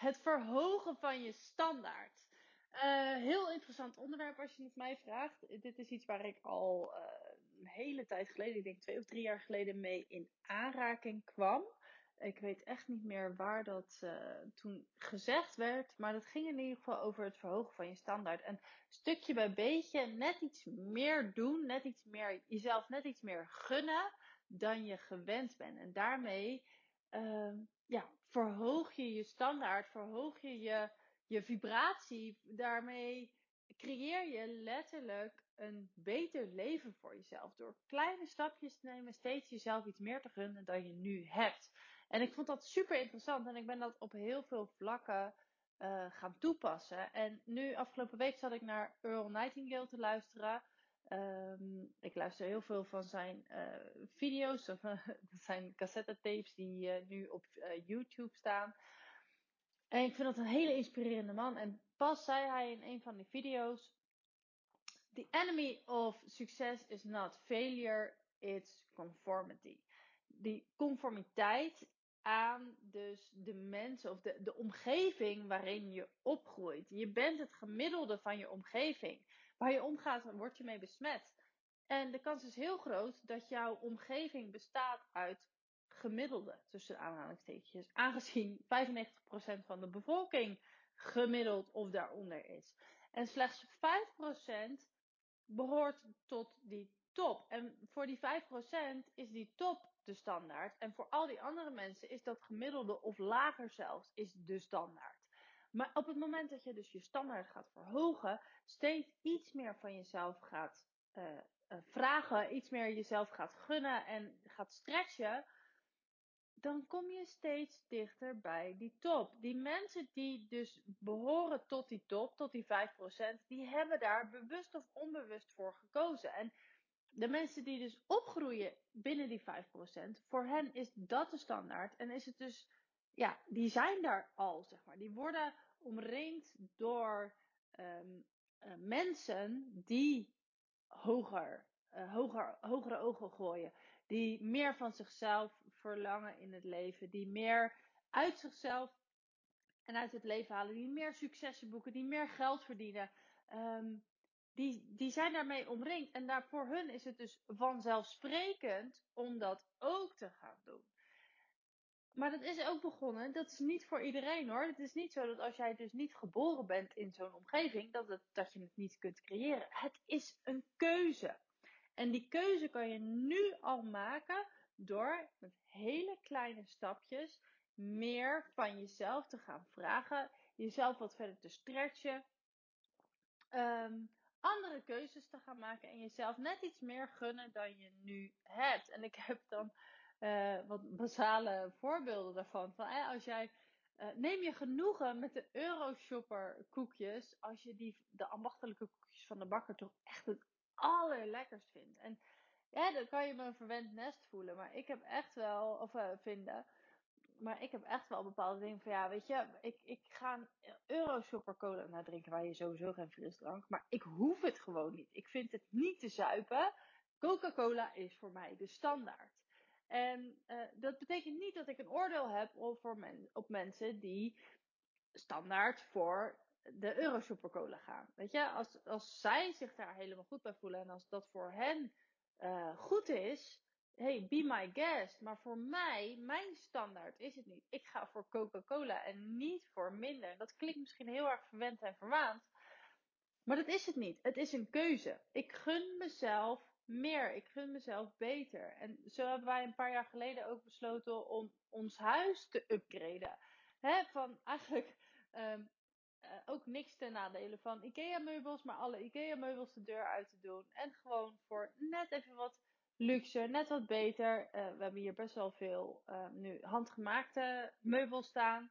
Het verhogen van je standaard. Uh, heel interessant onderwerp als je het mij vraagt. Dit is iets waar ik al uh, een hele tijd geleden, ik denk twee of drie jaar geleden, mee in aanraking kwam. Ik weet echt niet meer waar dat uh, toen gezegd werd, maar dat ging in ieder geval over het verhogen van je standaard. En stukje bij beetje net iets meer doen, net iets meer, jezelf net iets meer gunnen dan je gewend bent. En daarmee uh, ja, verhoog je je standaard, verhoog je je, je vibratie. Daarmee creëer je letterlijk een beter leven voor jezelf. Door kleine stapjes te nemen, steeds jezelf iets meer te gunnen dan je nu hebt. En ik vond dat super interessant en ik ben dat op heel veel vlakken uh, gaan toepassen. En nu, afgelopen week, zat ik naar Earl Nightingale te luisteren. Um, ik luister heel veel van zijn uh, video's, of uh, zijn cassettetapes die uh, nu op YouTube staan. En ik vind dat een hele inspirerende man. En pas zei hij in een van die video's: The enemy of success is not failure, it's conformity. Die conformiteit aan dus de mensen of de, de omgeving waarin je opgroeit. Je bent het gemiddelde van je omgeving. Waar je omgaat, word je mee besmet. En de kans is heel groot dat jouw omgeving bestaat uit gemiddelde, tussen aanhalingstekens. Aangezien 95% van de bevolking gemiddeld of daaronder is. En slechts 5% behoort tot die top. En voor die 5% is die top de standaard. En voor al die andere mensen is dat gemiddelde of lager zelfs, is de standaard. Maar op het moment dat je dus je standaard gaat verhogen, steeds iets meer van jezelf gaat uh, uh, vragen, iets meer jezelf gaat gunnen en gaat stretchen, dan kom je steeds dichter bij die top. Die mensen die dus behoren tot die top, tot die 5%, die hebben daar bewust of onbewust voor gekozen. En de mensen die dus opgroeien binnen die 5%, voor hen is dat de standaard. En is het dus, ja, die zijn daar al, zeg maar. Die worden omringd door um, uh, mensen die hoger, uh, hoger, hogere ogen gooien. Die meer van zichzelf verlangen in het leven. Die meer uit zichzelf en uit het leven halen. Die meer successen boeken. Die meer geld verdienen. Um, die, die zijn daarmee omringd. En daar voor hun is het dus vanzelfsprekend om dat ook te gaan doen. Maar dat is ook begonnen. Dat is niet voor iedereen hoor. Het is niet zo dat als jij dus niet geboren bent in zo'n omgeving, dat, dat je het niet kunt creëren. Het is een keuze. En die keuze kan je nu al maken door met hele kleine stapjes meer van jezelf te gaan vragen. Jezelf wat verder te stretchen. Um, andere keuzes te gaan maken en jezelf net iets meer gunnen dan je nu hebt. En ik heb dan uh, wat basale voorbeelden daarvan. Van, eh, als jij, uh, neem je genoegen met de Euroshopper koekjes, als je die, de ambachtelijke koekjes van de bakker toch echt het allerlekkerst vindt. En ja, dan kan je me een verwend nest voelen, maar ik heb echt wel, of uh, vinden, maar ik heb echt wel bepaalde dingen van ja, weet je, ik, ik ga een Euroshopper cola nou drinken waar je sowieso geen frisdrank, maar ik hoef het gewoon niet. Ik vind het niet te zuipen. Coca-Cola is voor mij de standaard. En uh, dat betekent niet dat ik een oordeel heb over men, op mensen die standaard voor de Euroshopper cola gaan. Weet je, als, als zij zich daar helemaal goed bij voelen en als dat voor hen uh, goed is, hey, be my guest. Maar voor mij, mijn standaard is het niet. Ik ga voor Coca-Cola en niet voor minder. Dat klinkt misschien heel erg verwend en verwaand. Maar dat is het niet. Het is een keuze. Ik gun mezelf meer. Ik gun mezelf beter. En zo hebben wij een paar jaar geleden ook besloten om ons huis te upgraden. He, van eigenlijk um, uh, ook niks ten nadele van IKEA meubels, maar alle IKEA meubels de deur uit te doen. En gewoon voor net even wat luxe, net wat beter. Uh, we hebben hier best wel veel uh, nu handgemaakte meubels staan.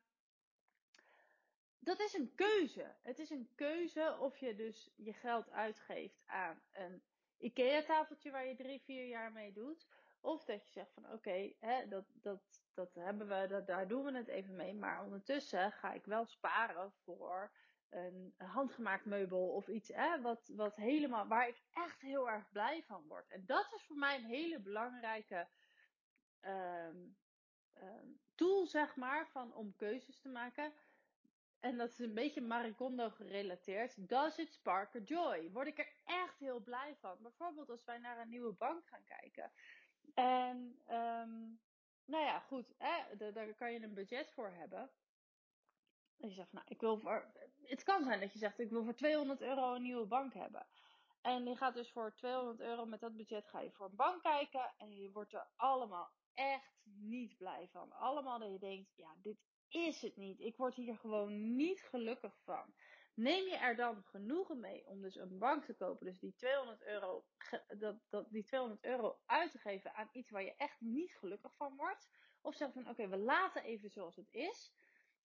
Dat is een keuze. Het is een keuze of je dus je geld uitgeeft aan een IKEA tafeltje waar je drie, vier jaar mee doet. Of dat je zegt van oké, dat, dat, dat hebben we, dat, daar doen we het even mee. Maar ondertussen ga ik wel sparen voor een handgemaakt meubel of iets hè, wat, wat helemaal, waar ik echt heel erg blij van word. En dat is voor mij een hele belangrijke um, um, tool, zeg maar, van, om keuzes te maken. En dat is een beetje Maricondo gerelateerd. Does it spark a joy? Word ik er echt heel blij van. Bijvoorbeeld als wij naar een nieuwe bank gaan kijken. En um, nou ja, goed, daar kan je een budget voor hebben. En je zegt, nou, ik wil voor. Het kan zijn dat je zegt, ik wil voor 200 euro een nieuwe bank hebben. En je gaat dus voor 200 euro met dat budget ga je voor een bank kijken. En je wordt er allemaal echt niet blij van. Allemaal dat je denkt, ja, dit is het niet. Ik word hier gewoon niet gelukkig van. Neem je er dan genoegen mee om dus een bank te kopen, dus die 200 euro, dat, dat, die 200 euro uit te geven aan iets waar je echt niet gelukkig van wordt? Of zeg van oké, we laten even zoals het is.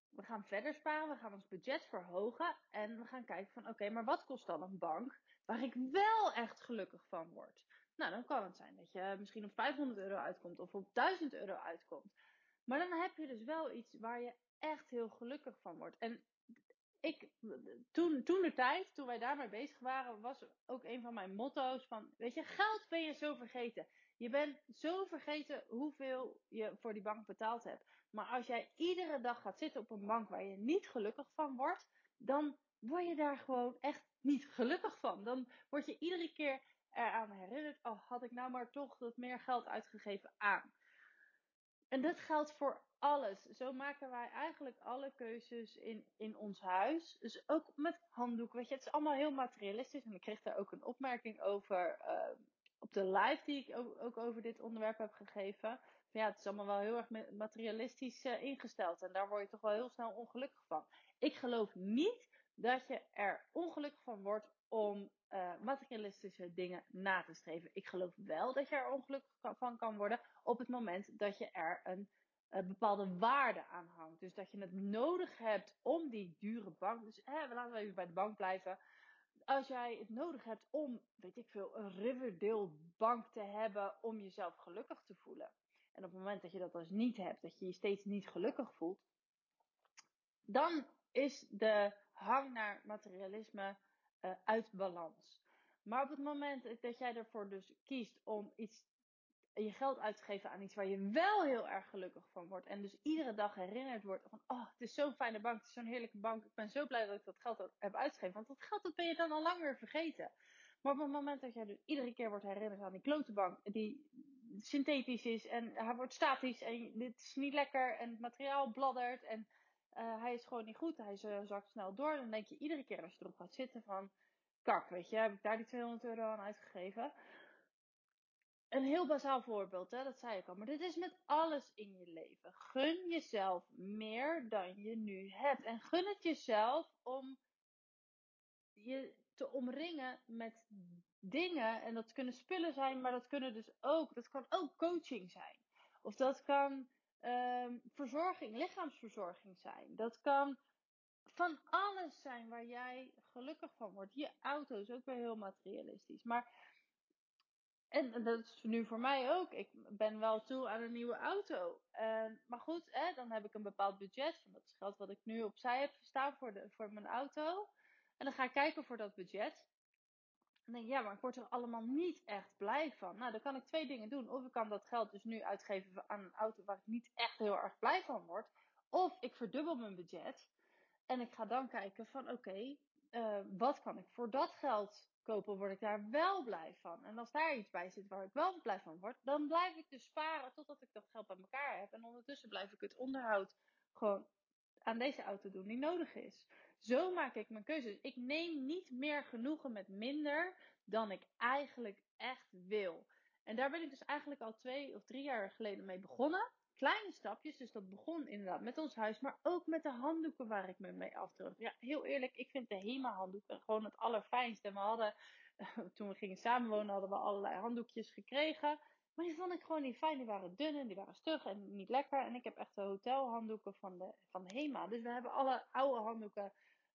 We gaan verder sparen, we gaan ons budget verhogen en we gaan kijken van oké, maar wat kost dan een bank waar ik wel echt gelukkig van word? Nou, dan kan het zijn dat je misschien op 500 euro uitkomt of op 1000 euro uitkomt. Maar dan heb je dus wel iets waar je echt heel gelukkig van wordt. En ik, toen, toen de tijd, toen wij daarmee bezig waren, was ook een van mijn motto's van, weet je, geld ben je zo vergeten. Je bent zo vergeten hoeveel je voor die bank betaald hebt. Maar als jij iedere dag gaat zitten op een bank waar je niet gelukkig van wordt, dan word je daar gewoon echt niet gelukkig van. Dan word je iedere keer eraan herinnerd, oh, had ik nou maar toch wat meer geld uitgegeven aan. En dat geldt voor alles. Zo maken wij eigenlijk alle keuzes in, in ons huis. Dus ook met handdoeken. Weet je, het is allemaal heel materialistisch. En ik kreeg daar ook een opmerking over uh, op de live die ik ook, ook, over dit onderwerp heb gegeven. Ja, het is allemaal wel heel erg materialistisch uh, ingesteld. En daar word je toch wel heel snel ongelukkig van. Ik geloof niet dat je er ongelukkig van wordt om uh, materialistische dingen na te streven. Ik geloof wel dat je er ongelukkig van kan worden op het moment dat je er een uh, bepaalde waarde aan hangt. Dus dat je het nodig hebt om die dure bank. Dus laten we even bij de bank blijven. Als jij het nodig hebt om, weet ik veel, een Riverdale bank te hebben om jezelf gelukkig te voelen. En op het moment dat je dat dus niet hebt, dat je je steeds niet gelukkig voelt, dan is de hang naar materialisme uh, uit balans. Maar op het moment dat jij ervoor dus kiest om iets, je geld uit te geven aan iets waar je wel heel erg gelukkig van wordt. En dus iedere dag herinnerd wordt van, oh, het is zo'n fijne bank, het is zo'n heerlijke bank. Ik ben zo blij dat ik dat geld heb uitgegeven. Want dat geld dat ben je dan al lang weer vergeten. Maar op het moment dat jij dus iedere keer wordt herinnerd aan die klote bank, die synthetisch is en hij wordt statisch en dit is niet lekker en het materiaal bladdert en uh, hij is gewoon niet goed. Hij zakt snel door. Dan denk je iedere keer als je erop gaat zitten van... Kak, weet je, heb ik daar die 200 euro aan uitgegeven? Een heel bazaal voorbeeld, hè, dat zei ik al. Maar dit is met alles in je leven. Gun jezelf meer dan je nu hebt. En gun het jezelf om je te omringen met dingen. En dat kunnen spullen zijn, maar dat kunnen dus ook, dat kan ook coaching zijn. Of dat kan um, verzorging, lichaamsverzorging zijn. Dat kan van alles zijn waar jij gelukkig van wordt. Je auto is ook weer heel materialistisch. Maar, en dat is nu voor mij ook. Ik ben wel toe aan een nieuwe auto. Uh, maar goed, dan heb ik een bepaald budget. Van dat geld wat ik nu opzij heb staan voor, de, voor mijn auto. En dan ga ik kijken voor dat budget. En denk ja, maar ik word er allemaal niet echt blij van. Nou, dan kan ik twee dingen doen. Of ik kan dat geld dus nu uitgeven aan een auto waar ik niet echt heel erg blij van word. Of ik verdubbel mijn budget. En ik ga dan kijken van oké, uh, wat kan ik voor dat geld kopen? Word ik daar wel blij van? En als daar iets bij zit waar ik wel blij van word, dan blijf ik dus sparen totdat ik dat geld bij elkaar heb. En ondertussen blijf ik het onderhoud gewoon aan deze auto doen die nodig is. Zo maak ik mijn keuzes. Ik neem niet meer genoegen met minder dan ik eigenlijk echt wil. En daar ben ik dus eigenlijk al twee of drie jaar geleden mee begonnen. Kleine stapjes, dus dat begon inderdaad met ons huis, maar ook met de handdoeken waar ik me mee afdruk. Ja, heel eerlijk, ik vind de HEMA handdoeken gewoon het allerfijnste. En we hadden, toen we gingen samenwonen, hadden we allerlei handdoekjes gekregen. Maar die vond ik gewoon niet fijn. Die waren dun en die waren stug en niet lekker. En ik heb echt de hotelhanddoeken van de, van de HEMA. Dus we hebben alle oude handdoeken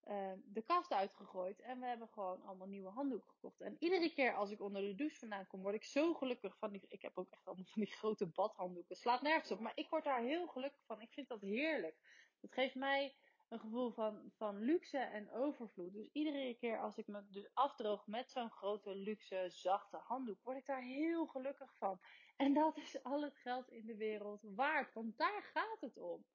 uh, de kast uitgegooid. En we hebben gewoon allemaal nieuwe handdoeken gekocht. En iedere keer als ik onder de douche vandaan kom, word ik zo gelukkig van die. Ik heb ook echt allemaal van die grote badhanddoeken. Slaat nergens op. Maar ik word daar heel gelukkig van. Ik vind dat heerlijk. Dat geeft mij een gevoel van, van luxe en overvloed. Dus iedere keer als ik me dus afdroog met zo'n grote, luxe, zachte handdoek, word ik daar heel gelukkig van. En dat is al het geld in de wereld waard, want daar gaat het om.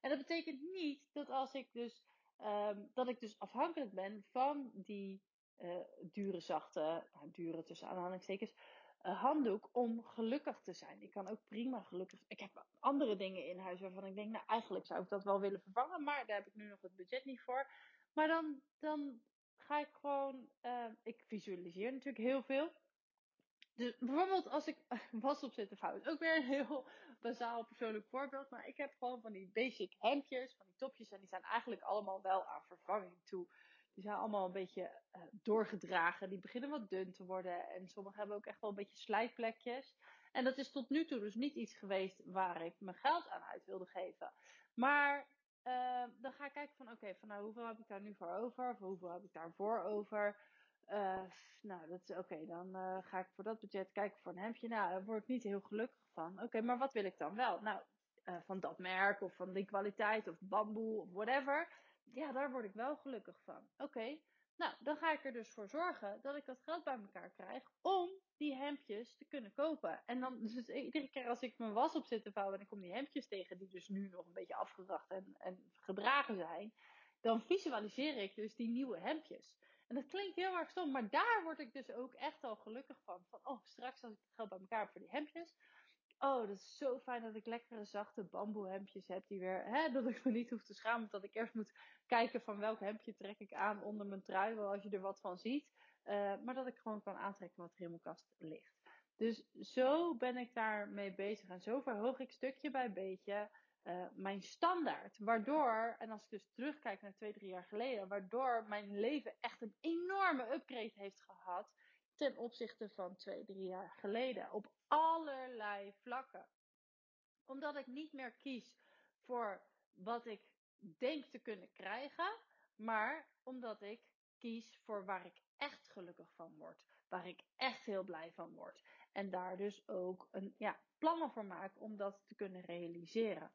En dat betekent niet dat als ik dus ehm, dat ik dus afhankelijk ben van die uh, dure, zachte, nou, dure tussen aanhalingstekens, uh, handdoek om gelukkig te zijn. Ik kan ook prima gelukkig. Ik heb andere dingen in huis waarvan ik denk, nou eigenlijk zou ik dat wel willen vervangen, maar daar heb ik nu nog het budget niet voor. Maar dan, dan ga ik gewoon, uh, ik visualiseer natuurlijk heel veel. Dus bijvoorbeeld als ik was op zitten vouwen. Ook weer een heel bazaal persoonlijk voorbeeld. Maar ik heb gewoon van die basic hemdjes, van die topjes. En die zijn eigenlijk allemaal wel aan vervanging toe. Die zijn allemaal een beetje uh, doorgedragen. Die beginnen wat dun te worden. En sommige hebben ook echt wel een beetje slijtplekjes. En dat is tot nu toe dus niet iets geweest waar ik mijn geld aan uit wilde geven. Maar uh, dan ga ik kijken van oké, van nou hoeveel heb ik daar nu voor over? Of hoeveel heb ik daarvoor over? Uh, nou, dat is oké. dan uh, ga ik voor dat budget kijken voor een hemdje. Nou, daar word ik niet heel gelukkig van. Oké, maar wat wil ik dan wel? Nou, uh, van dat merk of van die kwaliteit of bamboe of whatever. Ja, daar word ik wel gelukkig van. Oké, nou, dan ga ik er dus voor zorgen dat ik dat geld bij elkaar krijg om die hemdjes te kunnen kopen. En dan, dus iedere keer als ik mijn was op zit te vouwen en ik kom die hemdjes tegen, die dus nu nog een beetje afgedracht en, en gedragen zijn, dan visualiseer ik dus die nieuwe hemdjes. En dat klinkt heel erg stom, maar daar word ik dus ook echt al gelukkig van. Van, oh, straks als ik het geld bij elkaar heb voor die hemdjes. Oh, dat is zo fijn dat ik lekkere, zachte bamboe hemdjes heb. Die weer, hè, dat ik me niet hoef te schamen. Dat ik eerst moet kijken van welk hemdje trek ik aan onder mijn trui. Wel als je er wat van ziet. Uh, maar dat ik gewoon kan aantrekken wat er in mijn kast ligt. Dus zo ben ik daarmee bezig. En zo verhoog ik stukje bij beetje uh, mijn standaard. Waardoor, en als ik dus terugkijk naar twee, drie jaar geleden, waardoor mijn leven echt een enorme upgrade heeft gehad ten opzichte van twee, drie jaar geleden. Op allerlei vlakken. Omdat ik niet meer kies voor wat ik denk te kunnen krijgen, maar omdat ik kies voor waar ik echt gelukkig van word. Waar ik echt heel blij van word. En daar dus ook een, ja, plannen voor maak om dat te kunnen realiseren.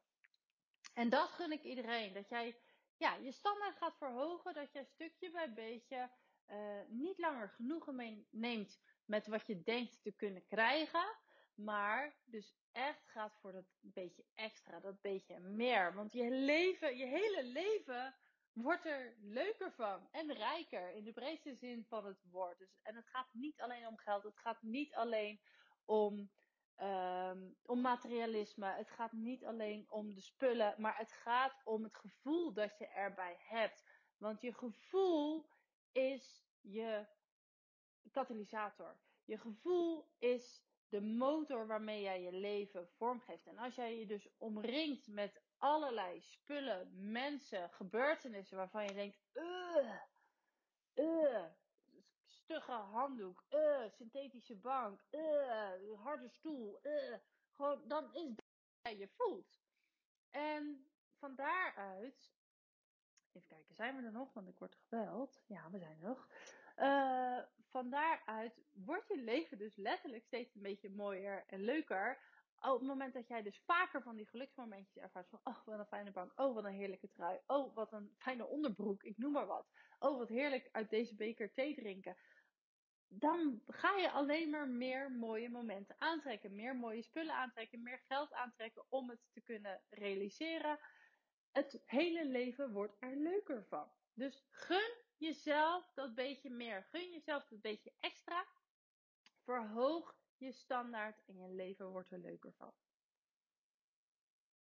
En dat gun ik iedereen. Dat jij ja, je standaard gaat verhogen. Dat jij stukje bij beetje uh, niet langer genoegen neemt met wat je denkt te kunnen krijgen. Maar dus echt gaat voor dat beetje extra, dat beetje meer. Want je leven, je hele leven wordt er leuker van en rijker in de breedste zin van het woord. Dus, en het gaat niet alleen om geld, het gaat niet alleen om um, om materialisme. Het gaat niet alleen om de spullen, maar het gaat om het gevoel dat je erbij hebt. Want je gevoel is je katalysator. Je gevoel is de motor waarmee jij je leven vormgeeft. En als jij je dus omringt met allerlei spullen, mensen, gebeurtenissen waarvan je denkt, uh, uh, stugge handdoek, uh, synthetische bank, uh, harde stoel, uh, gewoon, dan is dat je voelt. En van daaruit, even kijken, zijn we er nog? Want ik word gebeld. Ja, we zijn er nog. Uh, van daaruit wordt je leven dus letterlijk steeds een beetje mooier en leuker. op het moment dat jij dus vaker van die geluksmomentjes ervaart van, oh wat een fijne bank, oh wat een heerlijke trui, oh wat een fijne onderbroek, ik noem maar wat. Oh wat heerlijk uit deze beker thee drinken. Dan ga je alleen maar meer mooie momenten aantrekken, meer mooie spullen aantrekken, meer geld aantrekken om het te kunnen realiseren. Het hele leven wordt er leuker van. Dus gun jezelf dat beetje meer, gun jezelf dat beetje extra. Verhoog je standaard en je leven wordt er leuker van.